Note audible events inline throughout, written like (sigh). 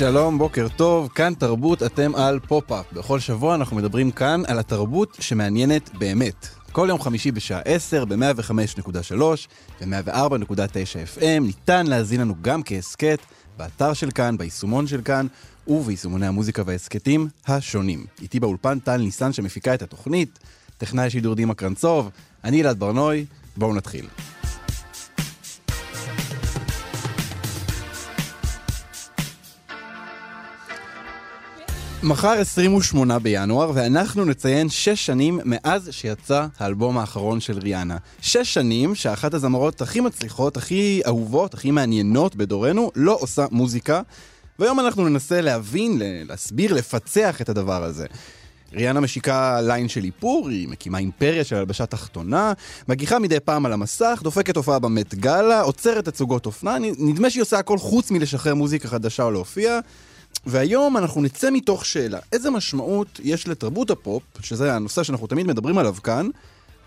שלום, בוקר טוב, כאן תרבות, אתם על פופ-אפ. בכל שבוע אנחנו מדברים כאן על התרבות שמעניינת באמת. כל יום חמישי בשעה 10 ב-105.3 ו-104.9 FM ניתן להזין לנו גם כהסכת באתר של כאן, ביישומון של כאן וביישומוני המוזיקה וההסכתים השונים. איתי באולפן טל ניסן שמפיקה את התוכנית, טכנאי שידור דימה קרנצוב, אני אלעד בר-נוי, בואו נתחיל. מחר 28 בינואר, ואנחנו נציין שש שנים מאז שיצא האלבום האחרון של ריאנה. שש שנים שאחת הזמרות הכי מצליחות, הכי אהובות, הכי מעניינות בדורנו, לא עושה מוזיקה. והיום אנחנו ננסה להבין, להסביר, לפצח את הדבר הזה. ריאנה משיקה ליין של איפור, היא מקימה אימפריה של הלבשה תחתונה, מגיחה מדי פעם על המסך, דופקת הופעה במט גאלה, עוצרת תצוגות אופנה, נדמה שהיא עושה הכל חוץ מלשחרר מוזיקה חדשה או להופיע. והיום אנחנו נצא מתוך שאלה, איזה משמעות יש לתרבות הפופ, שזה הנושא שאנחנו תמיד מדברים עליו כאן,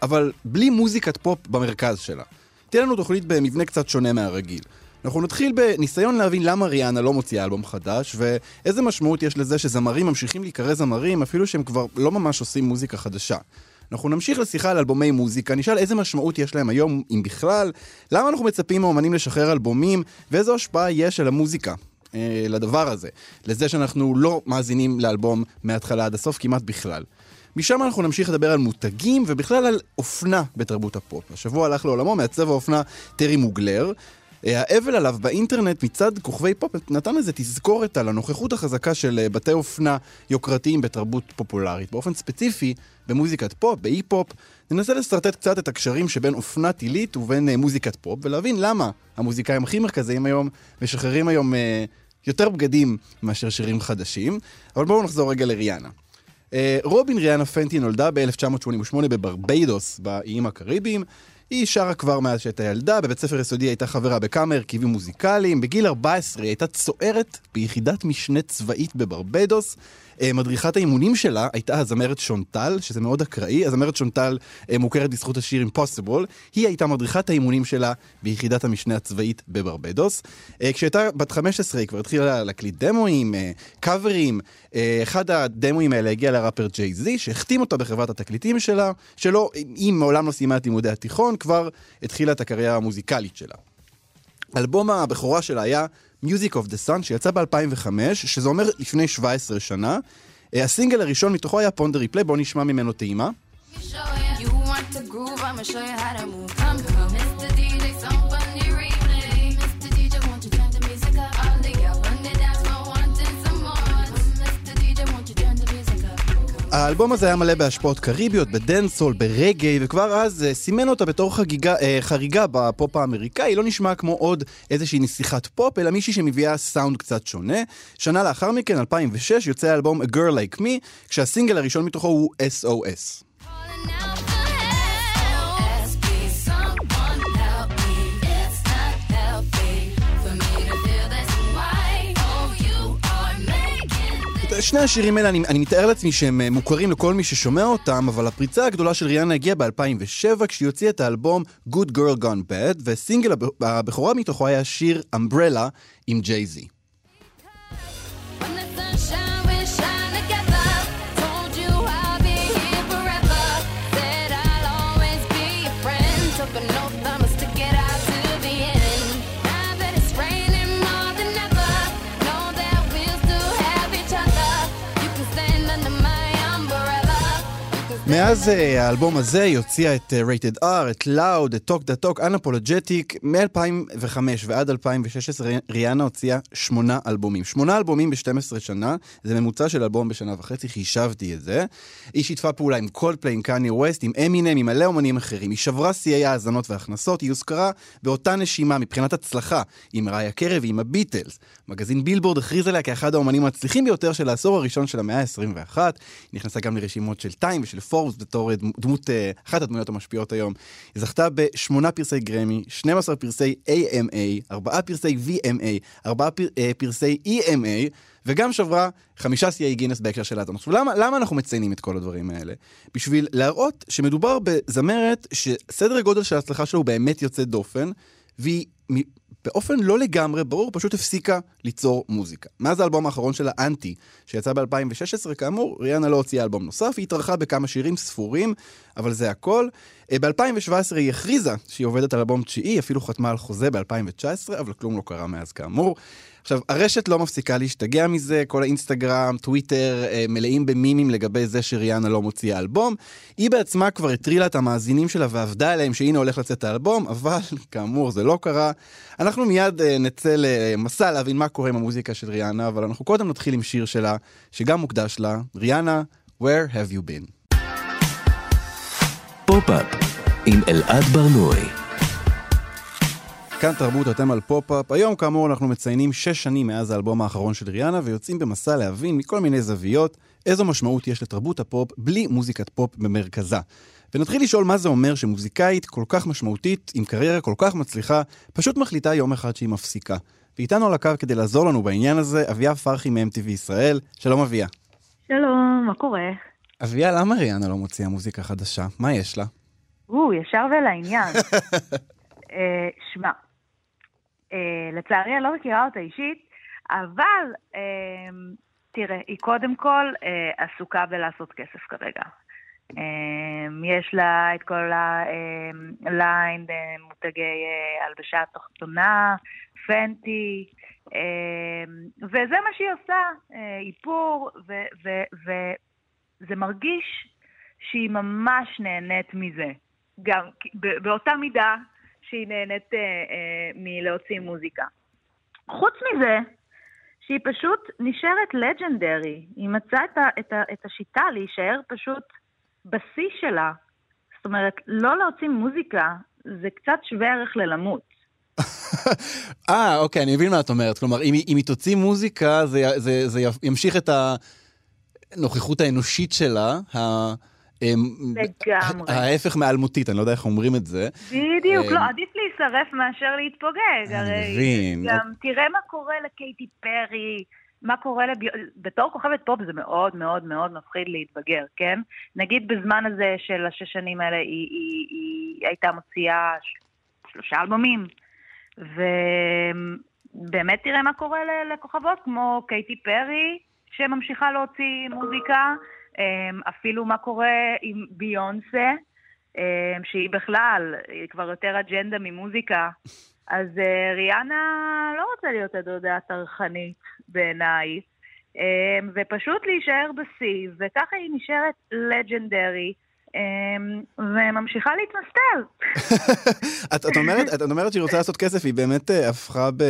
אבל בלי מוזיקת פופ במרכז שלה. תהיה לנו תוכנית במבנה קצת שונה מהרגיל. אנחנו נתחיל בניסיון להבין למה ריאנה לא מוציאה אלבום חדש, ואיזה משמעות יש לזה שזמרים ממשיכים להיקרא זמרים אפילו שהם כבר לא ממש עושים מוזיקה חדשה. אנחנו נמשיך לשיחה על אלבומי מוזיקה, נשאל איזה משמעות יש להם היום, אם בכלל, למה אנחנו מצפים מאומנים לשחרר אלבומים, ואיזו השפעה יש על המוזיקה. אה, לדבר הזה, לזה שאנחנו לא מאזינים לאלבום מההתחלה עד הסוף כמעט בכלל. משם אנחנו נמשיך לדבר על מותגים ובכלל על אופנה בתרבות הפופ. השבוע הלך לעולמו מעצב האופנה טרי מוגלר. אה, האבל עליו באינטרנט מצד כוכבי פופ נתן איזה תזכורת על הנוכחות החזקה של אה, בתי אופנה יוקרתיים בתרבות פופולרית. באופן ספציפי, במוזיקת פופ, בהייפ-פופ, ננסה לשרטט קצת את הקשרים שבין אופנה עילית ובין מוזיקת פופ, ולהבין למה המוזיקאים הכי מרכזיים היום משחררים היום uh, יותר בגדים מאשר שירים חדשים, אבל בואו נחזור רגע לריאנה. אה, רובין ריאנה פנטי נולדה ב-1988 בברביידוס, באיים הקריביים. היא שרה כבר מאז שהייתה ילדה, בבית ספר יסודי הייתה חברה בכמה הרכיבים מוזיקליים, בגיל 14 היא הייתה צוערת ביחידת משנה צבאית בברבדוס. אה, מדריכת האימונים שלה הייתה הזמרת שונטל, שזה מאוד אקראי, הזמרת שונטל אה, מוכרת בזכות השיר Impossible, היא הייתה מדריכת האימונים שלה ביחידת המשנה הצבאית בברבדוס. אה, כשהייתה בת 15 היא כבר התחילה להקליט דמואים, קאברים, אחד הדמואים האלה הגיע לראפר ג'יי זי, שהחתים אותה בחברת התקליטים שלה, שלא, היא מעולם לא סיימה את לימודי התיכון, כבר התחילה את הקריירה המוזיקלית שלה. אלבום הבכורה שלה היה Music of the Sun, שיצא ב-2005, שזה אומר לפני 17 שנה. אה, הסינגל הראשון מתוכו היה Pon de Replay, בואו נשמע ממנו טעימה. You want to groove, האלבום הזה היה מלא בהשפעות קריביות, בדנסהול, ברגאיי, וכבר אז אה, סימן אותה בתור חגיגה, אה, חריגה בפופ האמריקאי, לא נשמע כמו עוד איזושהי נסיכת פופ, אלא מישהי שמביאה סאונד קצת שונה. שנה לאחר מכן, 2006, יוצא האלבום A Girl Like Me, כשהסינגל הראשון מתוכו הוא SOS. שני השירים האלה, אני, אני מתאר לעצמי שהם אה, מוכרים לכל מי ששומע אותם, אבל הפריצה הגדולה של ריאנה הגיעה ב-2007, כשהיא הוציאה את האלבום Good Girl Gone Bad, וסינגל הבכורה מתוכו היה שיר Umbrella עם ג'יי-זי. מאז אה, האלבום הזה היא הוציאה את אה, Rated R, את Loud, את Talk the Talk, Unapologetic, מ-2005 ועד 2016 ריאנה הוציאה שמונה אלבומים. שמונה אלבומים ב-12 שנה, זה ממוצע של אלבום בשנה וחצי, חישבתי את זה. היא שיתפה פעולה עם קולפליי, עם קניה ווסט, עם אמינם, עם מלא אומנים אחרים. היא שברה שיאי האזנות והכנסות, היא הוזכרה באותה נשימה מבחינת הצלחה עם ראיה קרב ועם הביטלס. מגזין בילבורד הכריז עליה כאחד האומנים המצליחים ביותר של העשור הראשון של המאה ה-21. היא נכנסה גם לרשימות של טיים ושל פורבס בתור דמות, אה, אחת הדמויות המשפיעות היום. היא זכתה בשמונה פרסי גרמי, 12 פרסי AMA, ארבעה פרסי VMA, ארבעה פר, אה, פרסי EMA, וגם שברה חמישה שיאי גינס בהקשר של האזנות. עכשיו, למה, למה אנחנו מציינים את כל הדברים האלה? בשביל להראות שמדובר בזמרת שסדר הגודל של ההצלחה שלו הוא באמת יוצא דופן, והיא באופן לא לגמרי ברור, פשוט הפסיקה ליצור מוזיקה. מאז האלבום האחרון שלה, אנטי, שיצא ב-2016, כאמור, ריאנה לא הוציאה אלבום נוסף, היא התארחה בכמה שירים ספורים, אבל זה הכל. אה, ב-2017 היא הכריזה שהיא עובדת על אלבום תשיעי, אפילו חתמה על חוזה ב-2019, אבל כלום לא קרה מאז כאמור. עכשיו, הרשת לא מפסיקה להשתגע מזה, כל האינסטגרם, טוויטר, אה, מלאים במימים לגבי זה שריאנה לא מוציאה אלבום. היא בעצמה כבר הטרילה את המאזינים שלה ועבדה עליהם שהנה הולך לצאת האלבום, אבל (laughs) כאמור זה לא קרה. אנחנו מיד אה, נצא למסע להבין מה קורה עם המוזיקה של ריאנה, אבל אנחנו קודם נתחיל עם שיר שלה, שגם מוקדש לה, ריאנה, Where have you been? פופ-אפ עם אלעד בר-נוי כאן תרבות, אתם על פופ-אפ. היום, כאמור, אנחנו מציינים שש שנים מאז האלבום האחרון של ריאנה, ויוצאים במסע להבין מכל מיני זוויות איזו משמעות יש לתרבות הפופ בלי מוזיקת פופ במרכזה. ונתחיל לשאול מה זה אומר שמוזיקאית כל כך משמעותית, עם קריירה כל כך מצליחה, פשוט מחליטה יום אחד שהיא מפסיקה. ואיתנו על הקו כדי לעזור לנו בעניין הזה, אביה פרחי מ-MTV ישראל. שלום אביה. שלום, מה קורה? אביה, למה ריאנה לא מוציאה מוזיקה חדשה? מה יש לה? או, ישר ולעניין. (laughs) אה, שמע, אה, לצערי אני לא מכירה אותה אישית, אבל אה, תראה, היא קודם כל עסוקה בלעשות כסף כרגע. יש לה את כל הליין, מותגי הלבשה תחתונה, פנטי, וזה מה שהיא עושה, איפור, וזה מרגיש שהיא ממש נהנית מזה. גם באותה מידה שהיא נהנית אה, אה, מלהוציא מוזיקה. חוץ מזה, שהיא פשוט נשארת לג'נדרי. היא מצאה את, ה, את, ה, את השיטה להישאר פשוט בשיא שלה. זאת אומרת, לא להוציא מוזיקה זה קצת שווה ערך ללמות. (laughs) אה, אוקיי, אני מבין מה את אומרת. כלומר, אם, אם היא תוציא מוזיקה, זה, זה, זה ימשיך את הנוכחות האנושית שלה, לגמרי. ההפך מאלמותית, אני לא יודע איך אומרים את זה. בדיוק, לא, עדיף להישרף מאשר להתפוגג. אני מבין. גם תראה מה קורה לקייטי פרי. מה קורה לב... בתור כוכבת פופ זה מאוד מאוד מאוד מפחיד להתבגר, כן? נגיד בזמן הזה של השש שנים האלה היא, היא, היא הייתה מוציאה שלושה אלבומים, ובאמת תראה מה קורה לכוכבות כמו קייטי פרי, שממשיכה להוציא מוזיקה, אמ, אפילו מה קורה עם ביונסה, אמ, שהיא בכלל, היא כבר יותר אג'נדה ממוזיקה. אז אה, ריאנה לא רוצה להיות הדודה הטרחנית בעיניי, אמ, ופשוט להישאר בשיא, וככה היא נשארת לג'נדרי. וממשיכה להתמסטל. (laughs) את, את, אומרת, את אומרת שהיא רוצה לעשות כסף, היא באמת אה, הפכה ב,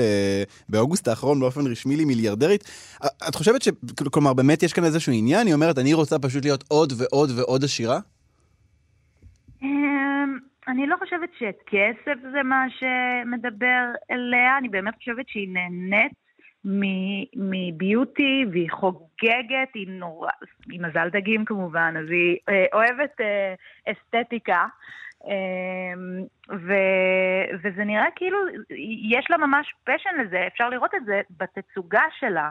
באוגוסט האחרון באופן רשמי למיליארדרית. את חושבת ש... כלומר, באמת יש כאן איזשהו עניין? היא אומרת, אני רוצה פשוט להיות עוד ועוד ועוד עשירה? אמ, אני לא חושבת שכסף זה מה שמדבר אליה, אני באמת חושבת שהיא נהנית מביוטי, והיא חוגגת, היא נורא, היא מזל דגים כמובן, אז היא אה, אוהבת אה, אסתטיקה. אה, ו, וזה נראה כאילו, יש לה ממש פשן לזה, אפשר לראות את זה בתצוגה שלה.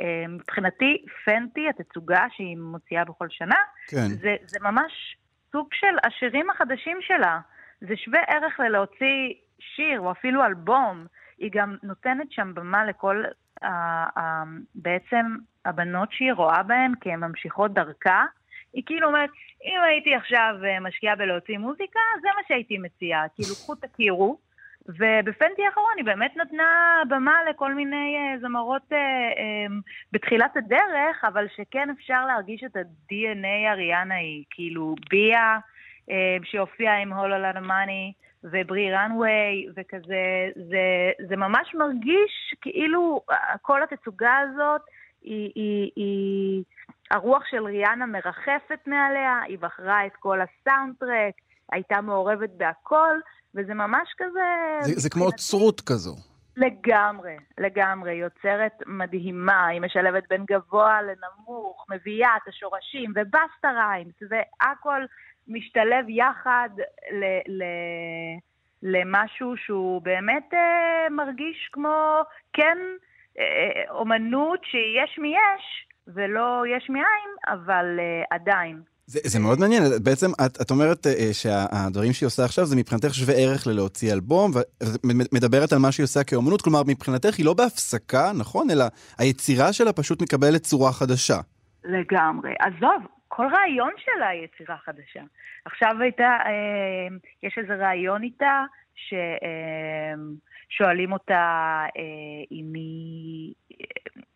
אה, מבחינתי, פנטי, התצוגה שהיא מוציאה בכל שנה, כן. זה, זה ממש סוג של השירים החדשים שלה. זה שווה ערך ללהוציא שיר או אפילו אלבום. היא גם נותנת שם במה לכל בעצם הבנות שהיא רואה בהן כממשיכות דרכה, היא כאילו אומרת, אם הייתי עכשיו אה, משקיעה בלהוציא מוזיקה, זה מה שהייתי מציעה. כאילו, קחו תכירו, ובפנטי האחרון היא באמת נתנה במה לכל מיני uh, זמרות uh, um, בתחילת הדרך, אבל שכן אפשר להרגיש את ה-DNA אריאנה היא, כאילו ביה, uh, שהופיעה עם הולו לנמאני, וברי רנוויי, וכזה, זה, זה ממש מרגיש כאילו כל התצוגה הזאת היא, היא, היא, הרוח של ריאנה מרחפת מעליה, היא בחרה את כל הסאונדטרק, הייתה מעורבת בהכל, וזה ממש כזה... זה, זה כמו אוצרות כזו. לגמרי, לגמרי. יוצרת מדהימה, היא משלבת בין גבוה לנמוך, מביאה את השורשים ובסטה ריימס, והכל משתלב יחד ל... ל... למשהו שהוא באמת אה, מרגיש כמו, כן, אה, אומנות שיש מיש ולא יש מאין, אבל אה, עדיין. זה, זה מאוד מעניין, בעצם את, את אומרת uh, שהדברים שהיא עושה עכשיו זה מבחינתך שווה ערך ללהוציא אלבום, ומדברת על מה שהיא עושה כאומנות, כלומר מבחינתך היא לא בהפסקה, נכון? אלא היצירה שלה פשוט מקבלת צורה חדשה. לגמרי. עזוב, כל רעיון שלה היא יצירה חדשה. עכשיו הייתה, אה, יש איזה רעיון איתה, ששואלים אה, אותה אה, אם היא...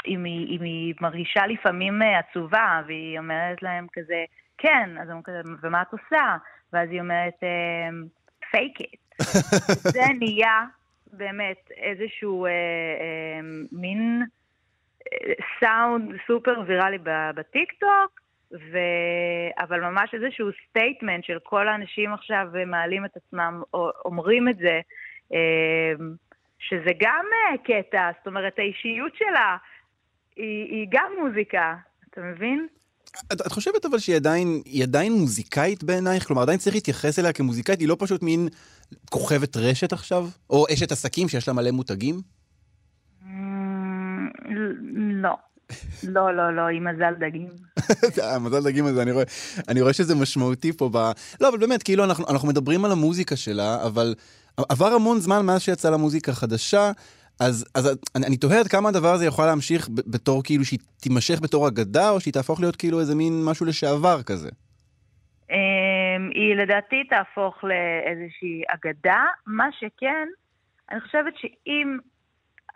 אם היא, אם היא מרגישה לפעמים עצובה, והיא אומרת להם כזה, כן, אז הם כזה, ומה את עושה? ואז היא אומרת, fake it. (laughs) זה נהיה באמת איזשהו אה, אה, מין סאונד סופר ויראלי בטיקטוק, ו... אבל ממש איזשהו statement של כל האנשים עכשיו מעלים את עצמם, או אומרים את זה, שזה גם קטע, זאת אומרת, האישיות שלה היא, היא גם מוזיקה, אתה מבין? את, את חושבת אבל שהיא עדיין, עדיין מוזיקאית בעינייך? כלומר, עדיין צריך להתייחס אליה כמוזיקאית? היא לא פשוט מין כוכבת רשת עכשיו? או אשת עסקים שיש לה מלא מותגים? Mm, לא. לא, לא, לא, עם מזל דגים. (laughs) מזל דגים הזה, אני רואה, אני רואה שזה משמעותי פה ב... לא, אבל באמת, כאילו, אנחנו, אנחנו מדברים על המוזיקה שלה, אבל עבר המון זמן מאז שיצאה לה מוזיקה חדשה, אז, אז אני, אני תוהה עד כמה הדבר הזה יכול להמשיך בתור כאילו שהיא תימשך בתור אגדה, או שהיא תהפוך להיות כאילו איזה מין משהו לשעבר כזה. אמ, היא לדעתי תהפוך לאיזושהי אגדה. מה שכן, אני חושבת שאם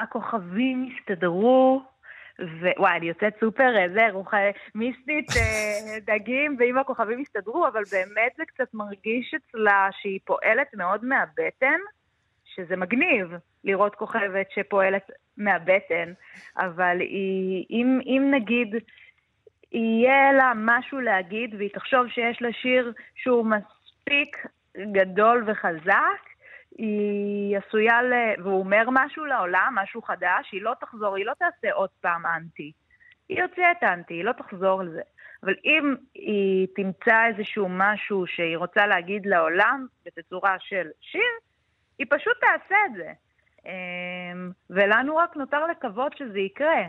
הכוכבים יסתדרו, ווואי, אני יוצאת סופר, איזה רוח מיסטית, אה, (laughs) דגים, ואם הכוכבים יסתדרו, אבל באמת זה קצת מרגיש אצלה שהיא פועלת מאוד מהבטן. שזה מגניב לראות כוכבת שפועלת מהבטן, אבל היא, אם, אם נגיד יהיה לה משהו להגיד והיא תחשוב שיש לה שיר שהוא מספיק גדול וחזק, היא עשויה ל... והוא אומר משהו לעולם, משהו חדש, היא לא תחזור, היא לא תעשה עוד פעם אנטי. היא הוציאה את האנטי, היא לא תחזור לזה. אבל אם היא תמצא איזשהו משהו שהיא רוצה להגיד לעולם בתצורה של שיר, היא פשוט תעשה את זה. אמ, ולנו רק נותר לקוות שזה יקרה.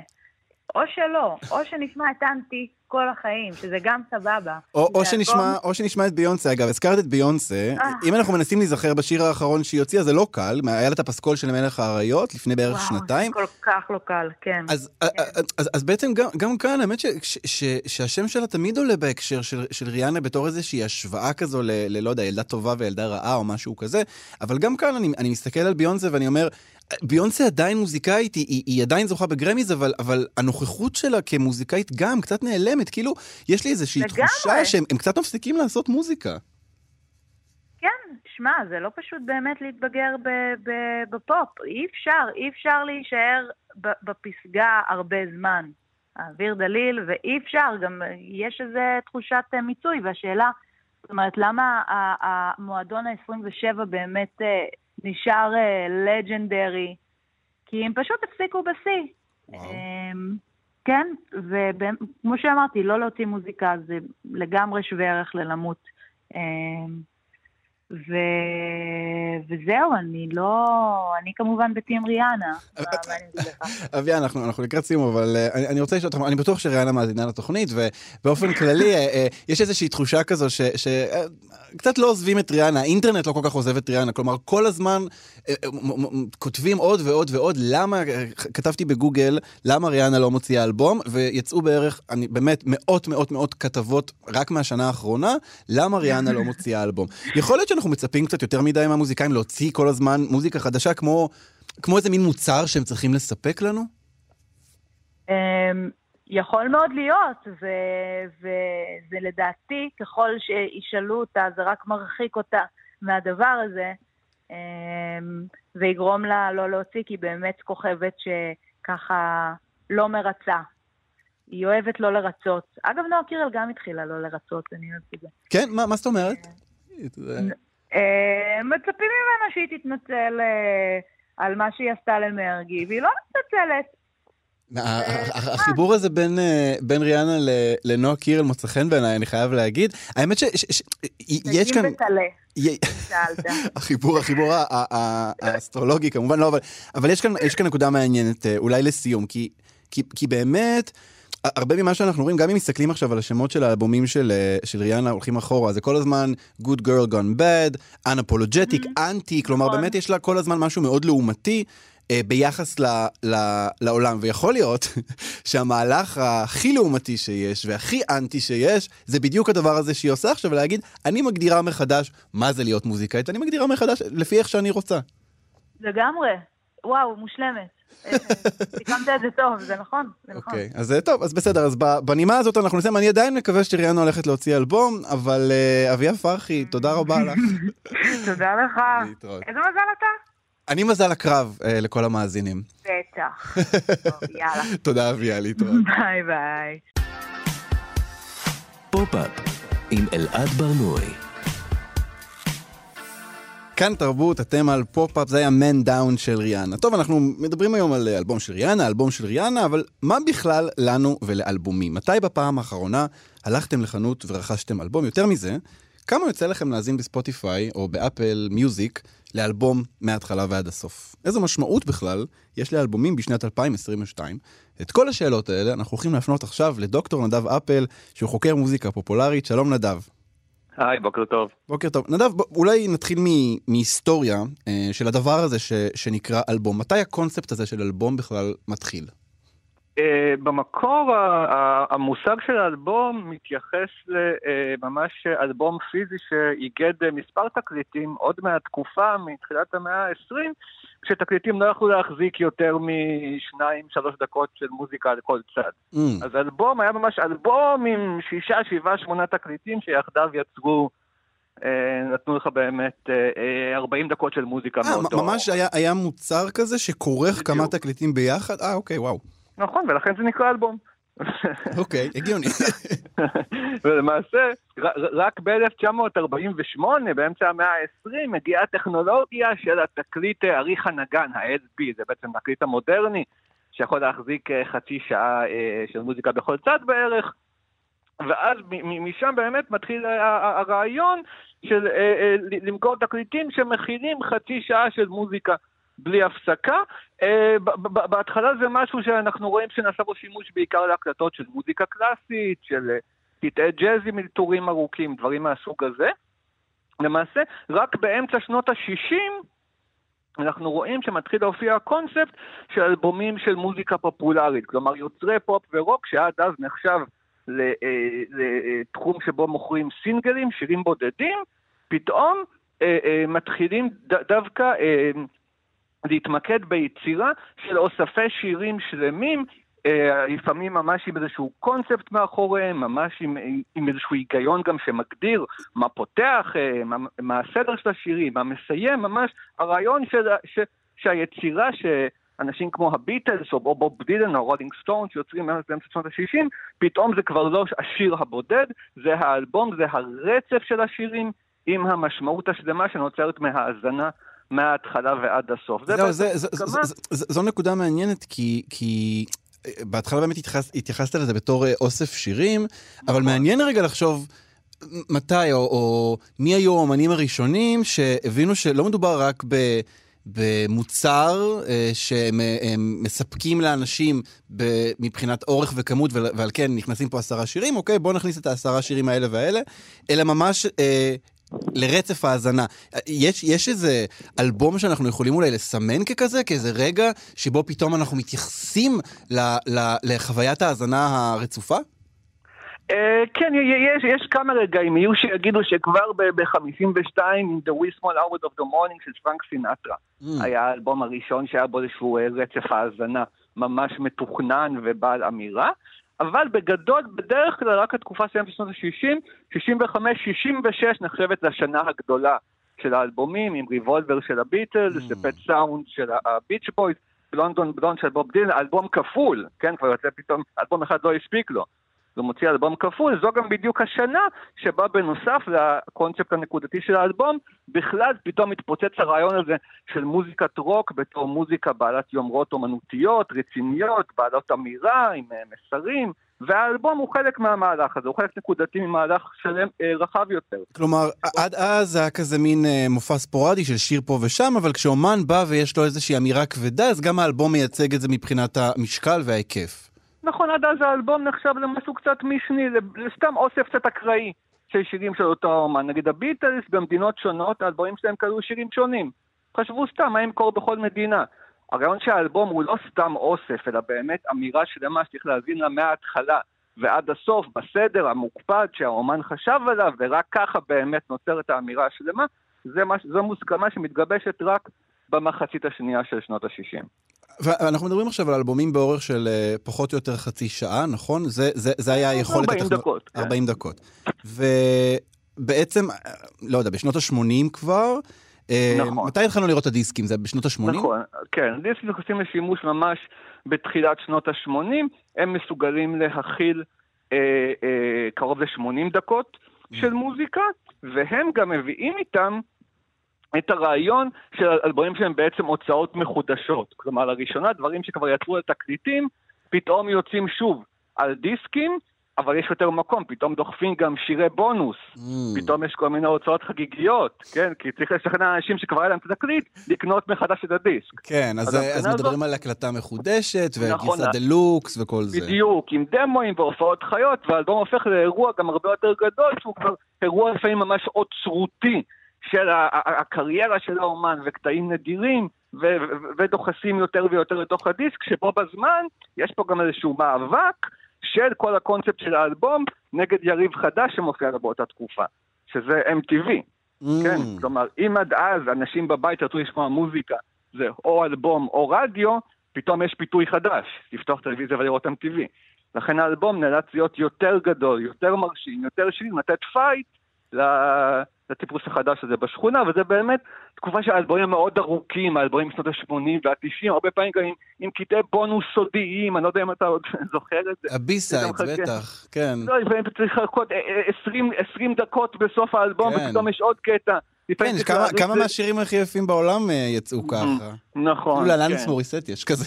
או שלא, או שנשמע את אנטי כל החיים, שזה גם סבבה. או, או, שנשמע, או שנשמע את ביונסה, אגב, הזכרת את ביונסה, אה. אם אנחנו מנסים להיזכר בשיר האחרון שהיא הוציאה, זה לא קל, היה לה את הפסקול של מלך האריות לפני בערך וואו, שנתיים. כל כך לא קל, כן. אז, כן. אז, אז, אז בעצם גם, גם כאן, האמת ש, ש, ש, שהשם שלה תמיד עולה בהקשר של, של ריאנה בתור איזושהי השוואה כזו ל, ללא יודע, ילדה טובה וילדה רעה או משהו כזה, אבל גם כאן אני, אני מסתכל על ביונסה ואני אומר, ביונסה עדיין מוזיקאית, היא, היא עדיין זוכה בגרמיז, אבל, אבל הנוכחות שלה כמוזיקאית גם קצת נעלמת. כאילו, יש לי איזושהי לגמרי. תחושה שהם קצת מפסיקים לעשות מוזיקה. כן, שמע, זה לא פשוט באמת להתבגר בפופ. אי אפשר, אי אפשר להישאר בפסגה הרבה זמן. האוויר דליל, ואי אפשר, גם יש איזו תחושת מיצוי, והשאלה, זאת אומרת, למה המועדון ה-27 באמת אה, נשאר לג'נדרי, uh, כי הם פשוט הפסיקו בשיא. Um, כן, וכמו שאמרתי, לא להוציא מוזיקה זה לגמרי שווה ערך ללמות. ו... וזהו, אני לא... אני כמובן בטים ריאנה. (laughs) אביה, אנחנו, אנחנו לקראת סיום, אבל uh, אני, אני רוצה לשאול אותך, אני בטוח שריאנה מאזינה לתוכנית, ובאופן כללי, uh, uh, יש איזושהי תחושה כזו ש... ש קצת לא עוזבים את ריאנה, האינטרנט לא כל כך עוזב את ריאנה, כלומר, כל הזמן כותבים עוד ועוד ועוד, למה, כתבתי בגוגל, למה ריאנה לא מוציאה אלבום, ויצאו בערך, אני באמת, מאות מאות מאות כתבות רק מהשנה האחרונה, למה ריאנה לא מוציאה אלבום. יכול להיות שאנחנו אנחנו מצפים קצת יותר מדי מהמוזיקאים להוציא כל הזמן מוזיקה חדשה, כמו, כמו איזה מין מוצר שהם צריכים לספק לנו? אמ, יכול מאוד להיות, וזה לדעתי, ככל שישאלו אותה, זה רק מרחיק אותה מהדבר הזה, אמ, ויגרום לה לא להוציא, כי היא באמת כוכבת שככה לא מרצה. היא אוהבת לא לרצות. אגב, נועה קירל גם התחילה לא לרצות, אני אוהבת את זה. כן? מה, מה זאת אומרת? אה, מצפים ממנה שהיא תתנצל אה, על מה שהיא עשתה למרגי, והיא לא מתנצלת. החיבור הזה בין, אה, בין ריאנה לנועה קירל מוצא חן בעיניי, אני חייב להגיד. האמת שיש כאן... (laughs) החיבור, החיבור האסטרולוגי כמובן, לא, אבל, יש, כאן, נקודה מעניינת, אולי לסיום, כי באמת... הרבה ממה שאנחנו רואים, גם אם מסתכלים עכשיו על השמות של האלבומים של, אה, של ריאנה הולכים אחורה, זה כל הזמן Good Girl Gone Bad, Unapologetic, mm-hmm. אנטי, כלומר נכון. באמת יש לה כל הזמן משהו מאוד לעומתי. אה, ביחס ל, ל, לעולם, ויכול להיות (laughs) שהמהלך הכי לעומתי שיש והכי אנטי שיש, זה בדיוק הדבר הזה שהיא עושה עכשיו, להגיד, אני מגדירה מחדש מה זה להיות מוזיקאית, אני מגדירה מחדש לפי איך שאני רוצה. לגמרי. וואו, מושלמת. סיכמת את זה טוב, זה נכון, זה נכון. אוקיי, אז טוב, אז בסדר, אז בנימה הזאת אנחנו נסיים. אני עדיין מקווה שריאנה הולכת להוציא אלבום, אבל אה, אביה פרחי, תודה רבה (laughs) לך. תודה לך. איזה מזל אתה? אני מזל הקרב אה, לכל המאזינים. בטח. (laughs) יאללה. תודה אביה, להתראות. ביי ביי. כאן תרבות, אתם על פופ-אפ, זה היה Man Down של ריאנה. טוב, אנחנו מדברים היום על אלבום של ריאנה, אלבום של ריאנה, אבל מה בכלל לנו ולאלבומים? מתי בפעם האחרונה הלכתם לחנות ורכשתם אלבום? יותר מזה, כמה יוצא לכם להאזין ב Spotify או ב Apple Music לאלבום מההתחלה ועד הסוף? איזו משמעות בכלל יש לאלבומים בשנת 2022? את כל השאלות האלה אנחנו הולכים להפנות עכשיו לדוקטור נדב אפל, שהוא חוקר מוזיקה פופולרית. שלום נדב. היי, בוקר טוב. בוקר טוב. נדב, אולי נתחיל מהיסטוריה אה, של הדבר הזה ש, שנקרא אלבום. מתי הקונספט הזה של אלבום בכלל מתחיל? Uh, במקור המושג של האלבום מתייחס לממש uh, אלבום פיזי שאיגד uh, מספר תקליטים עוד מהתקופה, מתחילת המאה ה-20, כשתקליטים לא יכלו להחזיק יותר משניים, שלוש דקות של מוזיקה על כל צד. Mm. אז האלבום היה ממש אלבום עם שישה, שבעה, שמונה תקליטים שיחדיו יצרו אה, נתנו לך באמת 40 דקות של מוזיקה 아, מאותו... ממש היה, היה מוצר כזה שכורך כמה תקליטים ביחד? אה, אוקיי, וואו. נכון, ולכן זה נקרא אלבום. אוקיי, הגיוני. (laughs) ולמעשה, רק ב-1948, באמצע המאה ה-20, מגיעה הטכנולוגיה של התקליט עריך הנגן, ה-LP, זה בעצם תקליט המודרני, שיכול להחזיק אה, חצי שעה אה, של מוזיקה בכל צד בערך. ואז משם באמת מתחיל הרעיון של אה, למכור תקליטים שמכילים חצי שעה של מוזיקה. בלי הפסקה. אה, בהתחלה זה משהו שאנחנו רואים שנעשה בו שימוש בעיקר להקלטות של מוזיקה קלאסית, של אה, קטעי ג'אז עם אלתורים ארוכים, דברים מהסוג הזה. למעשה, רק באמצע שנות ה-60 אנחנו רואים שמתחיל להופיע הקונספט של אלבומים של מוזיקה פופולרית, כלומר יוצרי פופ ורוק שעד אז נחשב אה, לתחום שבו מוכרים סינגלים, שירים בודדים, פתאום מתחילים דווקא להתמקד ביצירה של אוספי שירים שלמים, אה, לפעמים ממש עם איזשהו קונספט מאחוריהם, ממש עם, עם איזשהו היגיון גם שמגדיר מה פותח, אה, מה, מה הסדר של השירים, מה מסיים, ממש הרעיון של, ש, שהיצירה ש... אנשים כמו הביטלס או בוב דילן או Rolling Stones שיוצרים באמצע שנות ה-60, פתאום זה כבר לא השיר הבודד, זה האלבום, זה הרצף של השירים עם המשמעות השלמה שנוצרת מהאזנה מההתחלה ועד הסוף. זהו, זה, זה, זה, זה, זה, זו נקודה מעניינת, כי, כי אה, בהתחלה באמת התייחס, התייחסת לזה בתור אה, אוסף שירים, אבל נכון. מעניין רגע לחשוב... מתי, או, או מי היו האמנים הראשונים שהבינו שלא מדובר רק ב... במוצר אה, שהם מספקים לאנשים ב, מבחינת אורך וכמות, ועל כן נכנסים פה עשרה שירים, אוקיי, בואו נכניס את העשרה שירים האלה והאלה, אלא ממש אה, לרצף ההאזנה. יש, יש איזה אלבום שאנחנו יכולים אולי לסמן ככזה, כאיזה רגע שבו פתאום אנחנו מתייחסים ל, ל, לחוויית ההאזנה הרצופה? אה, כן, יש, יש כמה רגעים, יהיו שיגידו שכבר ב-52, in The We Small Hours of the Morning של פרנק סינטרה, mm. היה האלבום הראשון שהיה בו איזשהו אה, רצף האזנה ממש מתוכנן ובעל אמירה, אבל בגדול, בדרך כלל רק התקופה של שנות ה-60, 65, 66 נחשבת לשנה הגדולה של האלבומים, עם ריבולבר של הביטלס, mm. Pet Sounds של הביץ' בויז, Blonde on Blonde של בוב דילן, אלבום כפול, כן, כבר יוצא פתאום, אלבום אחד לא הספיק לו. הוא מוציא אלבום כפול, זו גם בדיוק השנה שבה בנוסף לקונספט הנקודתי של האלבום, בכלל פתאום מתפוצץ הרעיון הזה של מוזיקת רוק בתור מוזיקה בעלת יומרות אומנותיות, רציניות, בעלות אמירה, עם אה, מסרים. והאלבום הוא חלק מהמהלך הזה, הוא חלק נקודתי ממהלך שלם אה, רחב יותר. כלומר, עד אז היה כזה מין אה, מופע ספורדי של שיר פה ושם, אבל כשאומן בא ויש לו איזושהי אמירה כבדה, אז גם האלבום מייצג את זה מבחינת המשקל וההיקף. נכון, עד אז האלבום נחשב למשהו קצת משני, לסתם אוסף קצת אקראי של שירים של אותו אומן. נגיד הביטלס במדינות שונות, האלבומים שלהם כללו שירים שונים. חשבו סתם מה ימכור בכל מדינה. הרעיון שהאלבום הוא לא סתם אוסף, אלא באמת אמירה שלמה שצריך להבין לה מההתחלה ועד הסוף, בסדר המוקפד שהאומן חשב עליו, ורק ככה באמת נוצרת האמירה השלמה, זו מוסכמה שמתגבשת רק במחצית השנייה של שנות ה-60. ואנחנו מדברים עכשיו על אלבומים באורך של uh, פחות או יותר חצי שעה, נכון? זה, זה, זה היה היכולת... 40 הטכנול... דקות. 40 כן. דקות. ובעצם, אה, לא יודע, בשנות ה-80 כבר, אה, נכון. מתי התחלנו לראות את הדיסקים? זה בשנות ה-80? נכון, כן. דיסקים נכנסים לשימוש ממש בתחילת שנות ה-80. הם מסוגלים להכיל אה, אה, קרוב ל-80 דקות של מוזיקה, והם גם מביאים איתם את הרעיון של אלבומים שהם בעצם הוצאות מחודשות. כלומר, לראשונה דברים שכבר יצרו על תקליטים, פתאום יוצאים שוב על דיסקים, אבל יש יותר מקום, פתאום דוחפים גם שירי בונוס, mm. פתאום יש כל מיני הוצאות חגיגיות, כן? כי צריך לשכנע אנשים שכבר היה להם את התקליט, לקנות מחדש את הדיסק. כן, אז, אז, אז מדברים על הקלטה מחודשת, נכון, וגיסה דה-לוקס וכל זה. בדיוק, עם דמוים והופעות חיות, והאלבום הופך לאירוע גם הרבה יותר גדול, שהוא כבר אירוע לפעמים ממש אוצרותי. של הקריירה של האומן וקטעים נדירים, ודוחסים יותר ויותר לתוך הדיסק, שבו בזמן יש פה גם איזשהו מאבק של כל הקונספט של האלבום נגד יריב חדש שמופיע לו באותה תקופה, שזה MTV. Mm. כן, כלומר, אם עד אז אנשים בבית רצו לשמוע מוזיקה, זה או אלבום או רדיו, פתאום יש פיתוי חדש, לפתוח טלוויזיה ולראות MTV. לכן האלבום נאלץ להיות יותר גדול, יותר מרשים, יותר שירים, לתת פייט לטיפוס החדש הזה בשכונה, וזה באמת תקופה שהאלבומים מאוד ארוכים, האלבומים משנות ה-80 וה-90, הרבה פעמים גם עם, עם קטעי בונוס סודיים, אני לא יודע אם אתה עוד (laughs) זוכר את זה. ה B-sides, בטח, כן. לא, לפעמים צריך לחכות 20, אה, 20 אה, דקות בסוף האלבום, כן. ופתאום יש עוד קטע. כן, כמה, כמה מהשירים הכי יפים בעולם אה, יצאו ככה. נכון, כן. לאלניס מוריסט יש כזה.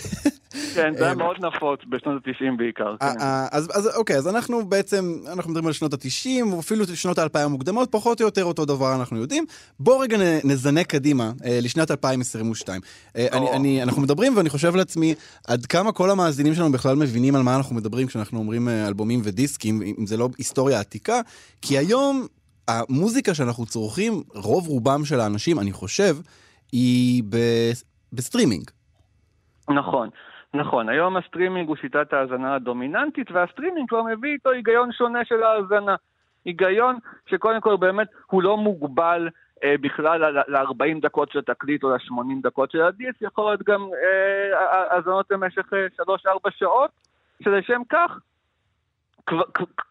כן, זה היה מאוד נפוץ בשנות ה-90 בעיקר. כן. אז אוקיי, אז אנחנו בעצם, אנחנו מדברים על שנות ה-90, או אפילו שנות ה-2000 המוקדמות, פחות או יותר אותו דבר אנחנו יודעים. בואו רגע נזנק קדימה לשנת 2022. אנחנו מדברים ואני חושב לעצמי, עד כמה כל המאזינים שלנו בכלל מבינים על מה אנחנו מדברים כשאנחנו אומרים אלבומים ודיסקים, אם זה לא היסטוריה עתיקה, כי היום המוזיקה שאנחנו צורכים, רוב רובם של האנשים, אני חושב, היא ב... בסטרימינג. נכון. נכון, היום הסטרימינג הוא שיטת ההאזנה הדומיננטית, והסטרימינג כבר מביא איתו היגיון שונה של ההאזנה. היגיון שקודם כל באמת הוא לא מוגבל אה, בכלל ל-40 דקות של התקליט או ל-80 דקות של הדיסק, יכול להיות גם אה, האזנות במשך אה, 3-4 שעות, שלשם כך כבר,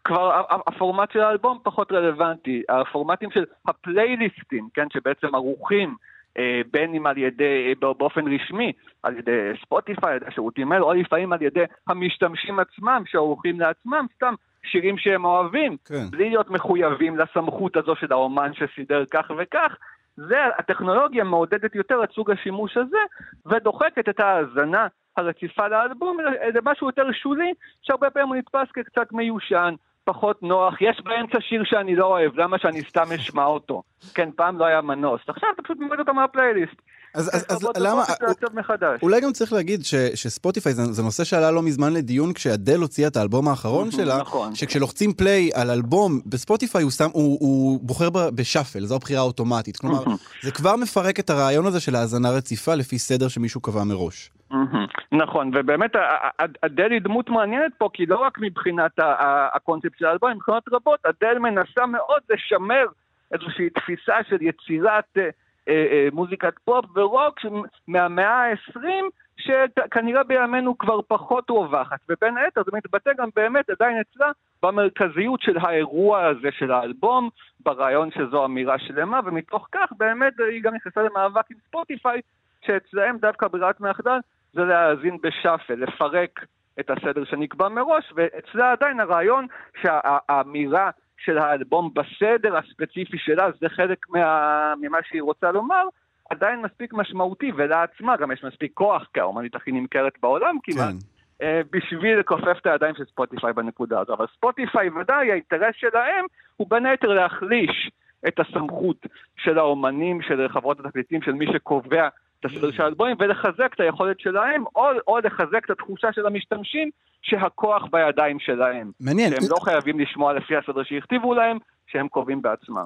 כבר הפורמט של האלבום פחות רלוונטי. הפורמטים של הפלייליסטים, כן, שבעצם ערוכים אה, בין אם על ידי, אה, באופן רשמי, על ידי ספוטיפיי, על ידי השירותים האלה, או לפעמים על ידי המשתמשים עצמם, שעורכים לעצמם סתם שירים שהם אוהבים, כן. בלי להיות מחויבים לסמכות הזו של האומן שסידר כך וכך. זה, הטכנולוגיה מעודדת יותר את סוג השימוש הזה, ודוחקת את ההאזנה הרציפה לאלבום, זה משהו יותר שולי, שהרבה פעמים הוא נתפס כקצת מיושן, פחות נוח, יש באמצע שיר שאני לא אוהב, למה שאני סתם אשמע אותו? כן, פעם לא היה מנוס, עכשיו אתה פשוט מוריד אותו מהפלייליסט. אז, אז, אז למה. אולי גם צריך להגיד ש, שספוטיפיי זה, זה נושא שעלה לא מזמן לדיון כשאדל הוציאה את האלבום האחרון שלה, נכון. שכשלוחצים פליי על אלבום בספוטיפיי הוא, שם, הוא, הוא בוחר בשאפל, זו הבחירה האוטומטית. כלומר, זה כבר מפרק את הרעיון הזה של האזנה רציפה לפי סדר שמישהו קבע מראש. נכון, ובאמת אדל היא דמות מעניינת פה, כי לא רק מבחינת הקונספט של האלבום, מבחינות רבות, אדל מנסה מאוד לשמר איזושהי תפיסה של יצירת אה, אה, אה, מוזיקת פופ ורוק מהמאה ה-20, שכנראה בימינו כבר פחות רווחת, ובין היתר זה מתבטא גם באמת עדיין אצלה במרכזיות של האירוע הזה של האלבום, ברעיון שזו אמירה שלמה, ומתוך כך באמת היא גם נכנסה למאבק עם ספוטיפיי, שאצלהם דווקא ברירת מחדל זה להאזין ב shuffle, לפרק את הסדר שנקבע מראש, ואצלה עדיין הרעיון שהאמירה של האלבום בסדר הספציפי שלה, זה חלק מה, ממה שהיא רוצה לומר, עדיין מספיק משמעותי, ולה עצמה גם יש מספיק כוח, כי האומנית הכי נמכרת בעולם כמעט, כן. אה, בשביל לכופף את הידיים של ספוטיפיי בנקודה הזו. אבל ספוטיפיי ודאי, האינטרס שלהם הוא בין היתר להחליש את הסמכות של האומנים, של חברות התקליטים, של מי שקובע של האלבומים, ולחזק את היכולת שלהם, או, או לחזק את התחושה של המשתמשים שהכוח בידיים שלהם. מעניין. שהם לא חייבים לשמוע לפי הסדר שהכתיבו להם, שהם קובעים בעצמם.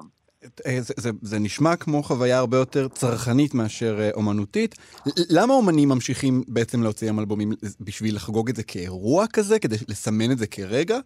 אה, זה, זה, זה נשמע כמו חוויה הרבה יותר צרכנית מאשר אה, אומנותית. למה אומנים ממשיכים בעצם להוציא עם אלבומים? בשביל לחגוג את זה כאירוע כזה? כדי לסמן את זה כרגע?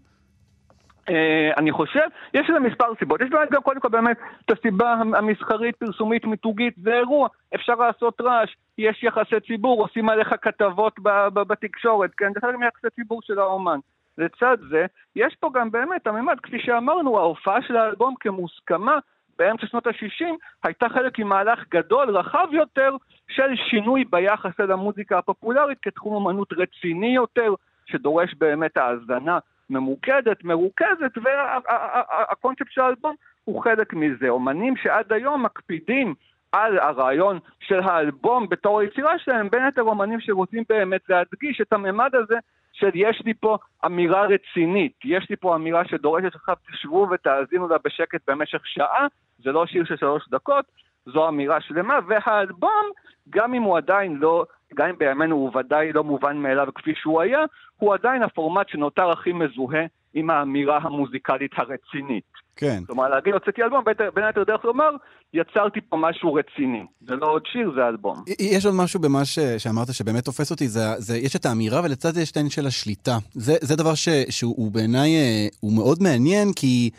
אה, אני חושב, יש לזה מספר סיבות. יש גם קודם כל באמת את הסיבה המסחרית, פרסומית, מיתוגית, זה אירוע, אפשר לעשות רעש, יש יחסי ציבור, עושים עליך כתבות בתקשורת, כן? זה חלק מיחסי ציבור של האומן. לצד זה, יש פה גם באמת הממד, כפי שאמרנו, ההופעה של האלבום כמוסכמה באמצע שנות ה-60 הייתה חלק ממהלך גדול, רחב יותר, של שינוי ביחס אל המוזיקה הפופולרית כתחום אמנות רציני יותר, שדורש באמת האזנה ממוקדת, מרוכזת, והקונספט של האלבום הוא חלק מזה. אומנים שעד היום מקפידים על הרעיון של האלבום בתור היצירה שלהם, בין היתר אומנים שרוצים באמת להדגיש את הממד הזה של יש לי פה אמירה רצינית, יש לי פה אמירה שדורשת עכשיו תשבו ותאזינו לה בשקט במשך שעה, זה לא שיר של שלוש דקות, זו אמירה שלמה, והאלבום, גם אם הוא עדיין לא, גם אם בימינו הוא ודאי לא מובן מאליו כפי שהוא היה, הוא עדיין הפורמט שנותר הכי מזוהה עם האמירה המוזיקלית הרצינית. כן. כלומר, להגיד, הוצאתי אלבום, בין- היתר דרך לומר, יצרתי פה משהו רציני. זה לא עוד שיר, זה אלבום. יש עוד משהו במה ש, שאמרת שבאמת תופס אותי, זה, זה, יש את האמירה ולצד זה יש את העניין של השליטה. זה, זה דבר ש, שהוא בעיניי, אה, הוא מאוד מעניין, כי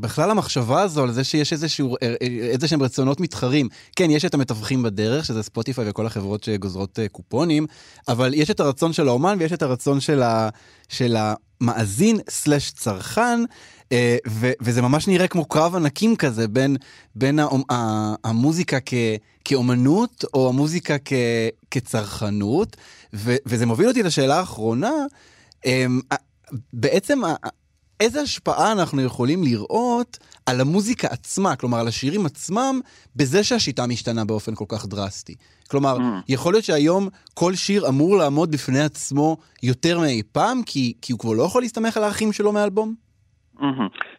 בכלל המחשבה הזו על זה שיש איזשהו, איזה שהם רצונות מתחרים. כן, יש את המתווכים בדרך, שזה ספוטיפיי וכל החברות שגוזרות אה, קופונים, אבל יש את הרצון של האומן ויש את הרצון של, ה, של המאזין סלש צרכן. אה, ו- וזה ממש נראה כמו קרב ענקים כזה בין, בין ה- המוזיקה כ- כאומנות או המוזיקה כ- כצרכנות, ו- וזה מוביל אותי לשאלה האחרונה, אמ, בעצם איזה השפעה אנחנו יכולים לראות על המוזיקה עצמה, כלומר על השירים עצמם, בזה שהשיטה משתנה באופן כל כך דרסטי. כלומר, Mm. יכול להיות שהיום כל שיר אמור לעמוד בפני עצמו יותר מאי פעם, כי, כי הוא כבר לא יכול להסתמך על האחים שלו מאלבום?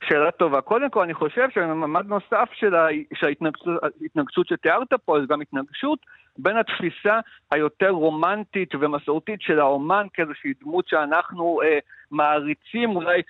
שאלה טובה. קודם כל, אני חושב שממד נוסף של ההתנגשות שתיארת פה, זה גם התנגשות בין התפיסה היותר רומנטית ומסורתית של האומן כאיזושהי דמות שאנחנו אה, מעריצים, אולי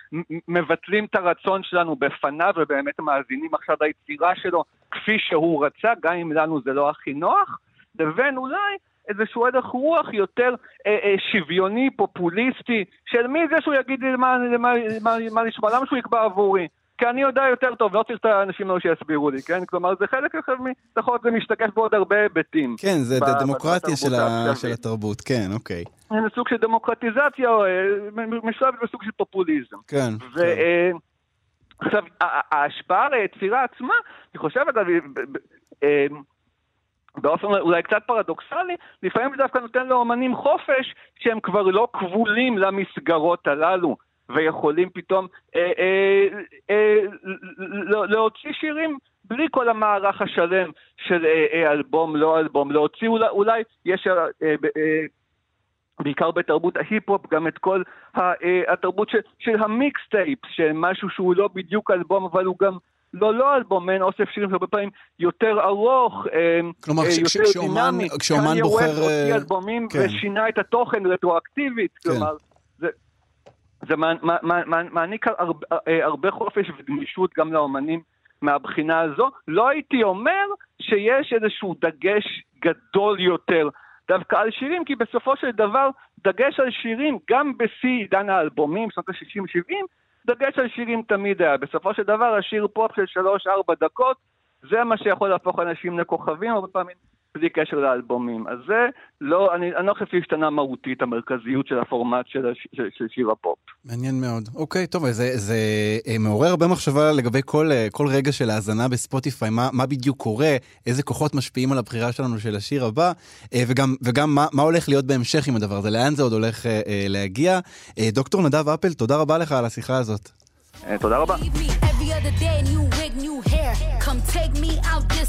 מבטלים את הרצון שלנו בפניו ובאמת מאזינים עכשיו ליצירה שלו כפי שהוא רצה, גם אם לנו זה לא הכי נוח, לבין אולי איזשהו הלך רוח יותר אה, אה, שוויוני, פופוליסטי, של מי זה שהוא יגיד לי מה, מה, מה, מה לשמוע, למה שהוא יקבע עבורי? כי אני יודע יותר טוב, לא צריך את האנשים האלו שיסבירו לי, כן? כלומר, זה חלק אחר, מ- להיות זה משתקף בעוד הרבה היבטים. כן, זה ב- דמוקרטיה של, ה... של התרבות, כן, אוקיי. זה סוג של דמוקרטיזציה, אה, משלב בסוג של פופוליזם. כן. ו... אה, עכשיו, ההשפעה על היצירה עצמה, אני חושב, אגב, אה, באופן אולי קצת פרדוקסלי, לפעמים זה דווקא נותן לאומנים חופש שהם כבר לא כבולים למסגרות הללו, ויכולים פתאום אה, אה, אה, להוציא שירים בלי כל המערך השלם של אה, אה, אלבום, לא אלבום, להוציא אולי, אולי יש... אה, אה, אה, בעיקר בתרבות ההיפ-הופ, גם את כל ה- אה, התרבות של, של ה mixtape, של משהו שהוא לא בדיוק אלבום, אבל הוא גם לא, לא אלבום, מעין אוסף שירים שהרבה פעמים יותר ארוך, אה, כלומר, אה, יותר כשאומן- דינמי. כשאומן קניה בוחר, ווסט הוציא אה, אלבומים כן. ושינה את התוכן רטרואקטיבית, כן. כלומר, זה... זה מעניק מע- מע- מע- מעניק הרבה, אה, הרבה חופש וגמישות גם לאומנים מהבחינה הזו. לא הייתי אומר שיש איזשהו דגש גדול יותר דווקא על שירים, כי בסופו של דבר דגש על שירים, גם בשיא עידן האלבומים, שנות ה-60-70, דגש על שירים תמיד היה. בסופו של דבר השיר פופ של 3-4 דקות, זה מה שיכול להפוך אנשים לכוכבים, הרבה פעמים בלי קשר לאלבומים. אז זה לא, אני, אני לא חושב שהשתנה מהותית המרכזיות של הפורמט של, הש, של, של שיר הפופ. מעניין מאוד. אוקיי, טוב, זה, זה אה, מעורר הרבה מחשבה לגבי כל, אה, כל רגע של האזנה בספוטיפיי, מה, מה בדיוק קורה, איזה כוחות משפיעים על הבחירה שלנו של השיר הבא, אה, וגם, וגם מה, מה הולך להיות בהמשך עם הדבר הזה, לאן זה עוד הולך להגיע. דוקטור נדב אפל, תודה רבה לך על השיחה הזאת. תודה רבה. Come take me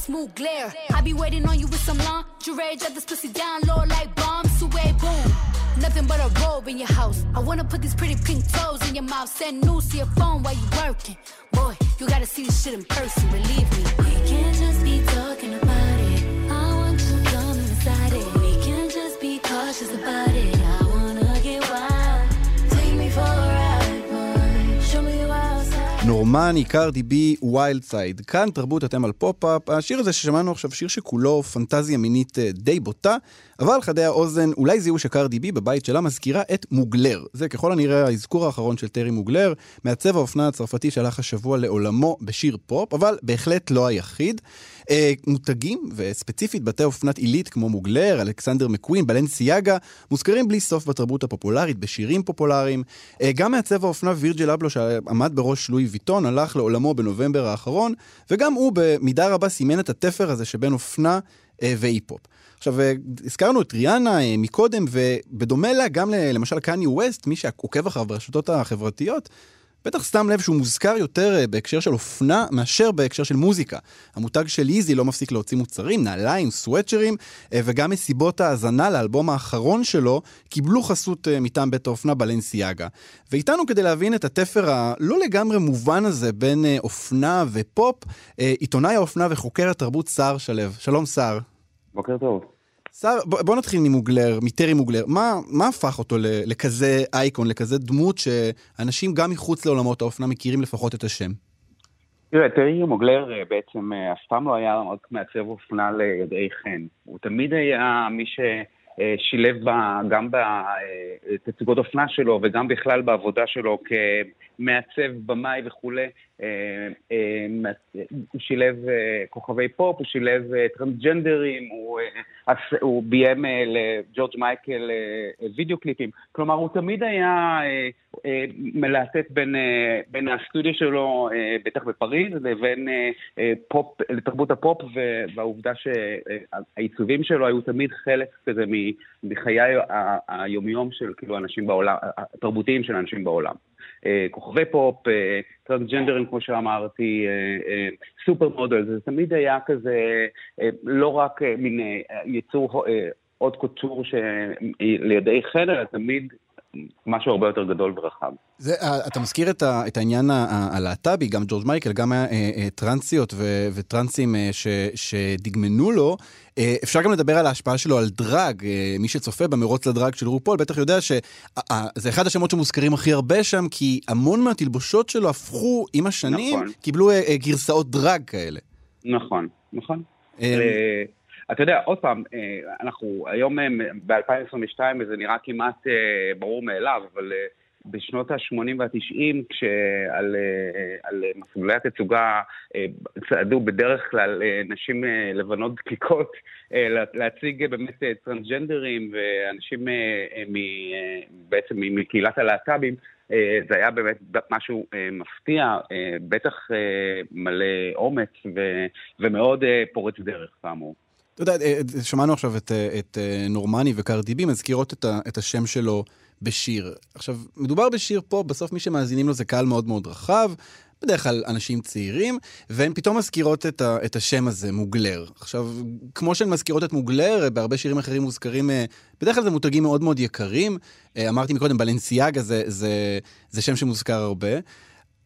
mood glare. I be waiting on you with some lingerie, drop this pussy down low like bombs, away boom. Nothing but a robe in your house. I wanna put these pretty pink toes in your mouth. Send news to your phone while you working. Boy, you gotta see this shit in person, believe me. We can't just be talking about it. I want to come inside it. We can't just be cautious about it. Outside. נורמני, קרדי בי, ויילד סייד. כאן תרבות אתם על פופ-אפ. השיר הזה ששמענו עכשיו, שיר שכולו פנטזיה מינית אה, די בוטה, אבל חדי האוזן אולי זיהו שקרדי בי בבית שלה מזכירה את מוגלר. זה ככל הנראה האזכור האחרון של תיירי מוגלר, מעצב האופנה הצרפתי שהלך השבוע לעולמו בשיר פופ, אבל בהחלט לא היחיד. אה, מותגים, וספציפית בתי אופנת עילית כמו מוגלר, אלכסנדר מקווין, בלנסיאגה, מוזכרים בלי סוף בתרבות הפופולרית, בשירים פופולריים. אה, גם מעצב האופנה וירג'ל אבלו שעמד בראש לואי ויטון, הלך לעולמו בנובמבר האחרון, וגם הוא במידה רבה סימן את התפר הזה שבין אופנה אה, ואי-פופ. עכשיו, אה, הזכרנו את ריאנה אה, מקודם, ובדומה לה גם למשל קניה ווסט, מי שעוקב אחריו ברשתות החברתיות, בטח שם לב שהוא מוזכר יותר אה, בהקשר של אופנה מאשר בהקשר של מוזיקה. המותג של איזי לא מפסיק להוציא מוצרים, נעליים, סוואצ'רים, אה, וגם מסיבות ההאזנה לאלבום האחרון שלו קיבלו חסות אה, מטעם בית האופנה בלנסיאגה. ואיתנו כדי להבין את התפר הלא לגמרי מובן הזה בין אופנה ופופ, עיתונאי האופנה וחוקר התרבות סער שלו. שלום סער. בוקר טוב. סער, בוא, בוא נתחיל ממוגלר, מטרי מוגלר. מה, מה הפך אותו לכזה אייקון, לכזה דמות שאנשים גם מחוץ לעולמות האופנה מכירים לפחות את השם? תראה, טרי מוגלר אה, בעצם אה, אף פעם לא היה רק מעצב אופנה ליודעי חן. הוא תמיד היה מי ששילב בה, גם בתצוגות אופנה שלו וגם בכלל בעבודה שלו כמעצב, במאי וכולי. אה, אה, הוא שילב אה, כוכבי פופ, הוא שילב טרנסג'נדרים, הוא, הוא ביים לג'ורג' מייקל וידאו קליפים. כלומר, הוא תמיד היה מלהטט בין, בין הסטודיו שלו, בטח בפריז, לבין פופ, לתרבות הפופ, והעובדה שהעיצובים שלו היו תמיד חלק כזה מחיי היומיום של כאילו אנשים בעולם, התרבותיים של אנשים בעולם. אה, כוכבי פופ, אה, טרנסג'נדרים, כמו שאמרתי, אה, סופר מודל, זה תמיד היה כזה, לא רק מין יצור עוד קוטור שלידי אלא תמיד משהו הרבה יותר גדול ורחב. זה, אה, אתה מזכיר את, ה, את העניין הלהט"בי, גם ג'ורג' מייקל, גם היה אה, אה, טרנסיות ו, וטרנסים ש, שדגמנו לו. אפשר גם לדבר על ההשפעה שלו על דרג. מי שצופה במרוץ לדרג של רופול בטח יודע שזה אחד השמות שמוזכרים הכי הרבה שם, כי המון מהתלבושות שלו הפכו עם השנים, נכון. קיבלו גרסאות דרג כאלה. נכון, נכון. אה, אה, אתה יודע, עוד פעם, אה, אנחנו היום ב-2022, וזה נראה כמעט אה, ברור מאליו, אבל אה, בשנות ה-80 וה-90, כשעל אה, על מסלולי התצוגה אה, צעדו בדרך כלל אה, נשים אה, לבנות דקיקות, אה, לה- להציג אה, באמת אה, טרנסג'נדרים ואנשים אה, אה, מ- אה, בעצם מקהילת הלהט"בים, אה, זה היה באמת משהו אה, מפתיע, אה, בטח אה, מלא אומץ ו- ומאוד אה, פורץ דרך, כאמור. אתה יודע, אה, שמענו עכשיו את, אה, את אה, נורמני וקרדי בי מזכירות את, ה, את השם שלו בשיר. עכשיו, מדובר בשיר פה, בסוף מי שמאזינים לו זה קהל מאוד מאוד רחב, בדרך כלל אנשים צעירים, והן פתאום מזכירות את, ה, את השם הזה, מוגלר. עכשיו, כמו שהן מזכירות את מוגלר, אה, בהרבה שירים אחרים מוזכרים, אה, בדרך כלל זה מותגים מאוד מאוד יקרים. אה, אמרתי מקודם, בלנסיאגה זה, זה, זה שם שמוזכר הרבה.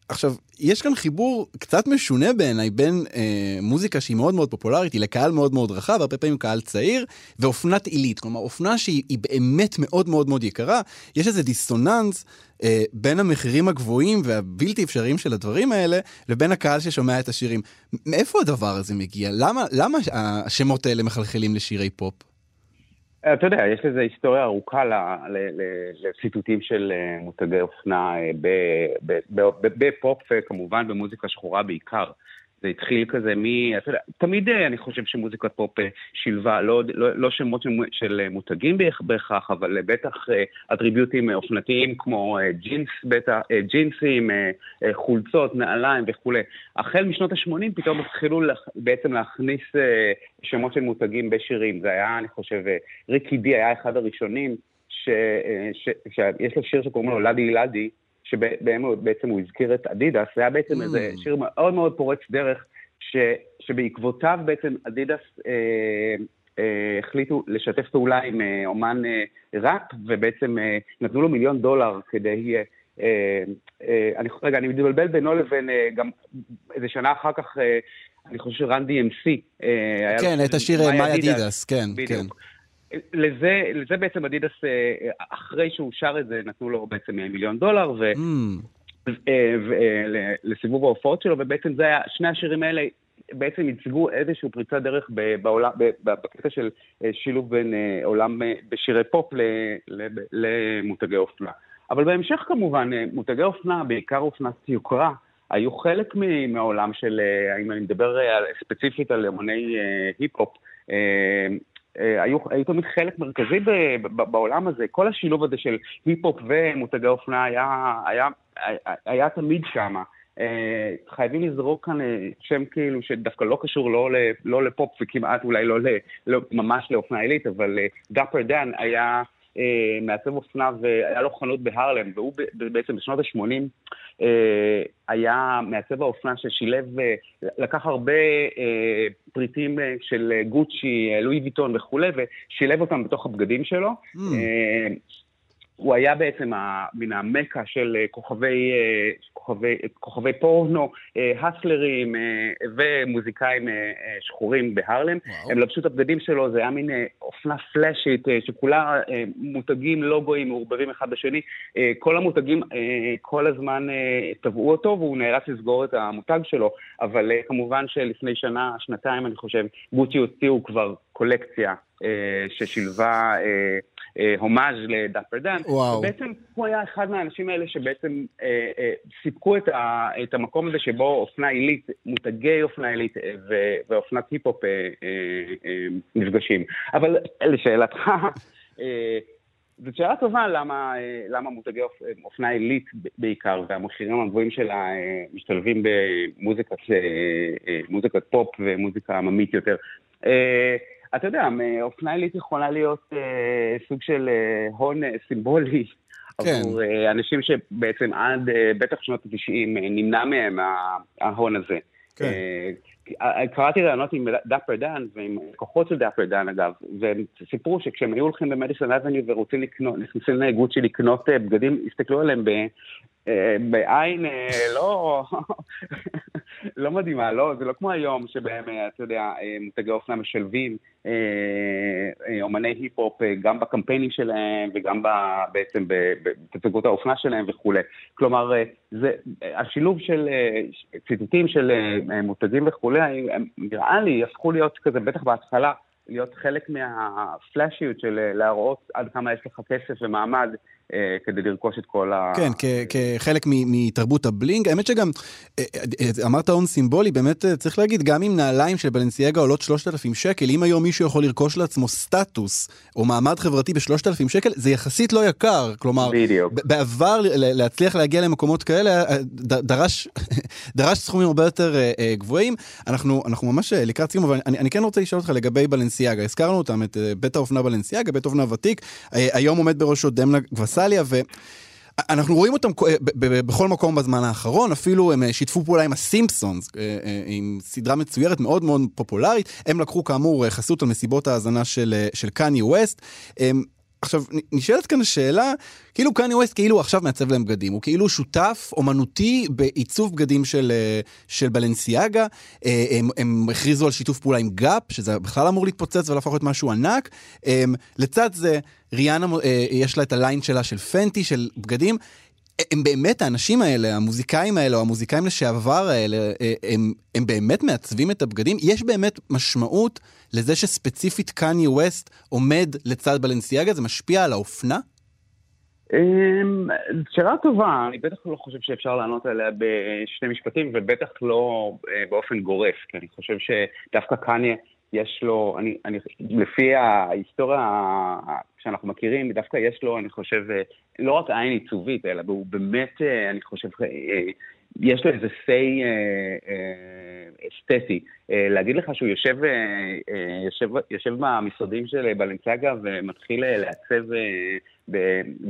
עכשיו, יש כאן חיבור קצת משונה בעיניי בין אה, מוזיקה שהיא מאוד מאוד פופולרית, היא לקהל מאוד מאוד רחב, הרבה פעמים קהל צעיר, ואופנת עילית. כלומר, אופנה שהיא באמת מאוד מאוד מאוד יקרה. יש איזה דיסוננס אה, בין המחירים הגבוהים והבלתי אפשריים של הדברים האלה, לבין הקהל ששומע את השירים. מאיפה הדבר הזה מגיע? למה, למה השמות האלה מחלחלים לשירי פופ? אתה יודע, יש לזה היסטוריה ארוכה לציטוטים של אה, מותגי אופנה אה, בפופ, כמובן במוזיקה שחורה בעיקר. זה התחיל כזה מ... אתה יודע, תמיד אה, אני חושב שמוזיקת פופ אה, שילבה, לא, לא, לא שמות של אה, מותגים בהכרח, אבל בטח אטריביוטים אופנתיים כמו ג'ינס, בטח, ג'ינסים, חולצות, נעליים וכולי. החל משנות ה-80 פתאום התחילו בעצם להכניס שמות של מותגים בשירים. זה היה, אני חושב, ריקי די היה אחד הראשונים שיש לו שיר שקוראים לו לדי לדי, שבעצם הוא הזכיר את אדידס, זה היה בעצם mm. איזה שיר מאוד מאוד פורץ דרך, ש, שבעקבותיו בעצם אדידס אה, אה, החליטו לשתף פעולה עם אה, אומן אה, ראפ, ובעצם אה, נתנו לו מיליון דולר כדי... אה, אה, אה, אני, רגע, אני מתבלבל בינו לבין אה, גם איזה שנה אחר כך, אה, אני חושב שרנדי אמסי. אה, כן, את השיר מאי אדידס, כן, בדיוק. כן. לזה, לזה בעצם אדידס, אה, אחרי שהוא שר את זה, נתנו לו בעצם מיליון דולר, ו... Mm. לסיבוב ההופעות שלו, ובעצם זה היה, שני השירים האלה בעצם ייצגו איזושהי פריצת דרך בעולם, בקטע של אה, שילוב בין עולם בשירי פופ למותגי אופנה. אבל בהמשך כמובן, מותגי אופנה, בעיקר אופנת יוקרה, היו חלק מהעולם של, אם אני מדבר ספציפית על אמני היפ-הופ, אה, היו, היו תמיד חלק מרכזי ב, ב, בעולם הזה. כל השילוב הזה של היפ-הופ ומותגי אופנה היה, היה, היה, היה תמיד שם. אה, חייבים לזרוק כאן אה, שם כאילו שדווקא לא קשור לא, לא לפופ וכמעט אולי לא, לא ממש לאופנה עילית, אבל דאפר דן היה אה, מעצב אופנה והיה לו חנות בהרלם, והוא בעצם בשנות ה-80 אה, היה מעצב האופנה ששילב, אה, לקח הרבה פריטים של גוצ'י, לואי ויטון וכולי, ושילב אותם בתוך הבגדים שלו. Mm. הוא היה בעצם מן המקה של כוכבי, כוכבי, כוכבי פורנו, הסלרים ומוזיקאים שחורים בהרלם. וואו. הם לבשו את הבגדים שלו, זה היה מין אופנה פלאשית שכולה מותגים, לוגויים, מעורבבים אחד בשני. כל המותגים כל הזמן תבעו אותו והוא נאלץ לסגור את המותג שלו, אבל כמובן שלפני שנה, שנתיים, אני חושב, גוצ'י הוציאו כבר קולקציה ששילבה אה, הומאז' לדאפר דן. וואו. ובעצם הוא היה אחד מהאנשים האלה שבעצם אה, אה, סיפקו את, ה, את המקום הזה שבו אופנה עילית, מותגי אופנה עילית אה, ואופנת היפ-הופ אה, אה, אה, נפגשים. אבל לשאלתך, אה, זאת שאלה טובה למה, אה, למה מותגי אופ, אופנה עילית בעיקר והמחירים הגבוהים שלה אה, משתלבים במוזיקת מוזיקת פופ ומוזיקה עממית יותר. אתה יודע, אופנה עילית יכולה להיות אה, סוג של אה, הון אה, סימבולי כן. עבור אה, אנשים שבעצם עד אה, בטח שנות ה-90 אה, נמנע מהם ההון הזה. כן. אה, אה, קראתי ראיונות עם דאפר דן ועם לקוחות של דאפר דן אגב, והם סיפרו שכשהם היו הולכים במדיסון אבניו ורוצים לקנות, נכנסים לגוצ'י לקנות אה, בגדים, הסתכלו עליהם בעין לא, לא מדהימה, לא, זה לא כמו היום שבהם, אתה יודע, מותגי אופנה משלבים אומני היפ-הופ גם בקמפיינים שלהם וגם בעצם בתצוגות האופנה שלהם וכולי. כלומר, זה, השילוב של ציטוטים של מותגים וכולי, נראה לי הפכו להיות כזה, בטח בהתחלה, להיות חלק מהפלאשיות של להראות עד כמה יש לך כסף ומעמד אה, כדי לרכוש את כל ה... כן, כחלק מתרבות הבלינג. האמת שגם, אה, אה, אמרת הון סימבולי, באמת צריך להגיד, גם אם נעליים של בלנסיאגה עולות 3,000 שקל, אם היום מישהו יכול לרכוש לעצמו סטטוס או מעמד חברתי ב-3,000 שקל, זה יחסית לא יקר. כלומר, בדיוק. בעבר להצליח להגיע למקומות כאלה, דרש, (laughs) דרש סכומים הרבה יותר גבוהים. אנחנו, אנחנו ממש לקראת סיום, אבל אני, אני כן רוצה לשאול אותך לגבי בלנסיאגה. הזכרנו אותם, את בית האופנה בלנסיאגה, בית אופנה ותיק. היום עומד בראשו דמנה גוואסליה, ואנחנו רואים אותם בכל מקום בזמן האחרון, אפילו הם אה, שיתפו פעולה עם הסימפסונס, אה, אה, עם סדרה מצוירת מאוד מאוד פופולרית. הם לקחו כאמור חסות על מסיבות ההאזנה של, של קניה ווסט. עכשיו, נשאלת כאן השאלה, כאילו קניה ווסט כאילו עכשיו מעצב להם בגדים, הוא כאילו שותף אומנותי בעיצוב בגדים של, של בלנסיאגה, הם, הם הכריזו על שיתוף פעולה עם גאפ, שזה בכלל אמור להתפוצץ ולהפוך להיות משהו ענק. לצד זה, ריאנה, יש לה את הליין שלה של פנטי, של בגדים. הם באמת, האנשים האלה, המוזיקאים האלה, או המוזיקאים לשעבר האלה, אה, הם, הם באמת מעצבים את הבגדים? יש באמת משמעות לזה שספציפית קניה ווסט עומד לצד בלנסיאגה? זה משפיע על האופנה? אמ, שאלה טובה, אני בטח לא חושב שאפשר לענות עליה בשני משפטים, ובטח לא אה, באופן גורף, כי אני חושב שדווקא קניה... יש לו, אני, אני, לפי ההיסטוריה שאנחנו מכירים, דווקא יש לו, אני חושב, לא רק עין עיצובית, אלא הוא באמת, אני חושב, יש לו איזה say אסתטי. להגיד לך שהוא יושב, יושב, יושב במשרדים של בלנצגה ומתחיל לעצב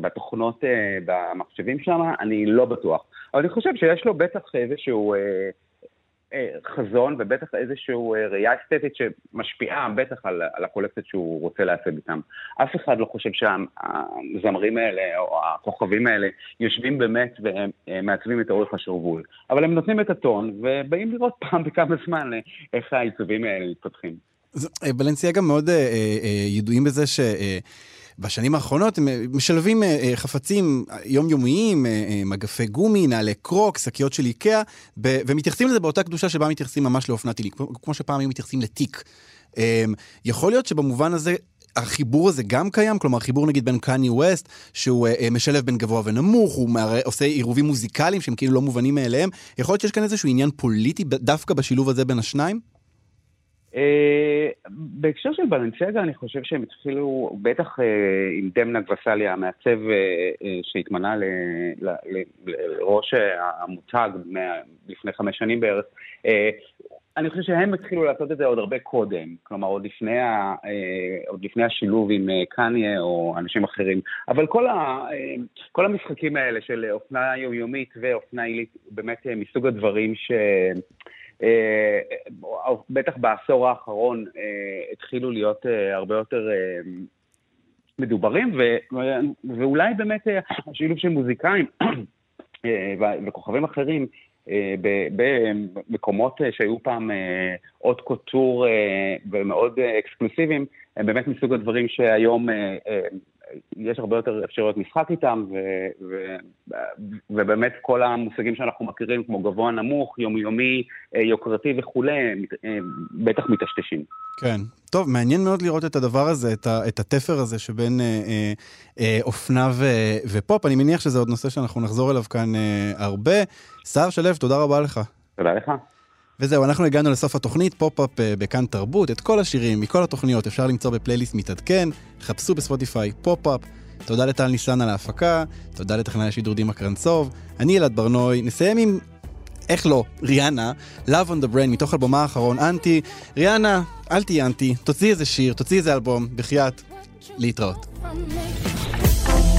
בתוכנות, במחשבים שם, אני לא בטוח. אבל אני חושב שיש לו בטח איזשהו... אה, חזון ובטח איזושהי אה, ראייה אסתטית שמשפיעה בטח על, על הקולקציות שהוא רוצה לעצב איתם. אף אחד לא חושב שהזמרים האלה או הכוכבים האלה יושבים באמת ומעצבים את אורך השרוול, אבל הם נותנים את הטון ובאים לראות פעם בכמה זמן איך העיצובים האלה מתפתחים. אה, בלנסיאגה מאוד ידועים בזה ש... בשנים האחרונות הם משלבים אה, אה, חפצים יומיומיים, אה, מגפי גומי, נעלי קרוק, שקיות של איקאה, ומתייחסים לזה באותה קדושה שבה מתייחסים ממש לאופנת עילית, כמו שפעם היו מתייחסים לתיק. יכול להיות שבמובן הזה החיבור הזה גם קיים? כלומר, חיבור נגיד בין קני ווסט, שהוא אה, משלב בין גבוה ונמוך, הוא מער... עושה עירובים מוזיקליים שהם כאילו לא מובנים מאליהם. יכול להיות שיש כאן איזשהו עניין פוליטי דווקא בשילוב הזה בין השניים? אה, בהקשר של בלנסיאגה, אני חושב שהם התחילו, בטח אה, עם דמנה גבסליה, המעצב אה, שהתמנה לראש המותג לפני חמש שנים בערך, אני חושב שהם התחילו לעשות את זה עוד הרבה קודם, כלומר עוד לפני, ה, עוד לפני השילוב עם קניה או אנשים אחרים, אבל כל, ה, כל המשחקים האלה של אופנה יומיומית ואופנה עילית, באמת מסוג הדברים ש... אה, בטח בעשור האחרון אה, התחילו להיות אה, הרבה יותר מדוברים, ואולי באמת השילוב של מוזיקאים וכוכבים אחרים במקומות שהיו פעם עוד קוטור ומאוד אקסקלוסיביים, הם באמת מסוג הדברים שהיום יש הרבה יותר אפשרויות משחק איתם, ו, ו, ובאמת כל המושגים שאנחנו מכירים, כמו גבוה נמוך, יומיומי, אה, יוקרתי וכולי, אה, בטח מטשטשים. כן. טוב, מעניין מאוד לראות את הדבר הזה, את, ה, את התפר הזה שבין אה, אה, אה, אופנה ו, ופופ. אני מניח שזה עוד נושא שאנחנו נחזור אליו כאן אה, הרבה. סער שלו, תודה רבה לך. תודה לך. וזהו, אנחנו הגענו לסוף התוכנית, פופ-אפ אה, בכאן תרבות. את כל השירים מכל התוכניות אפשר למצוא בפלייליסט מתעדכן, חפשו בספוטיפיי פופ-אפ. תודה לטל ניסן על ההפקה, תודה לטכנאי השידור דימה קרנצוב, אני אלעד ברנוי, נסיים עם, איך לא, ריאנה, Love on the Brain, מתוך אלבומה האחרון, אנטי. ריאנה, אל תהיי אנטי, תוציאי איזה שיר, תוציאי איזה אלבום, בחייאת, להתראות.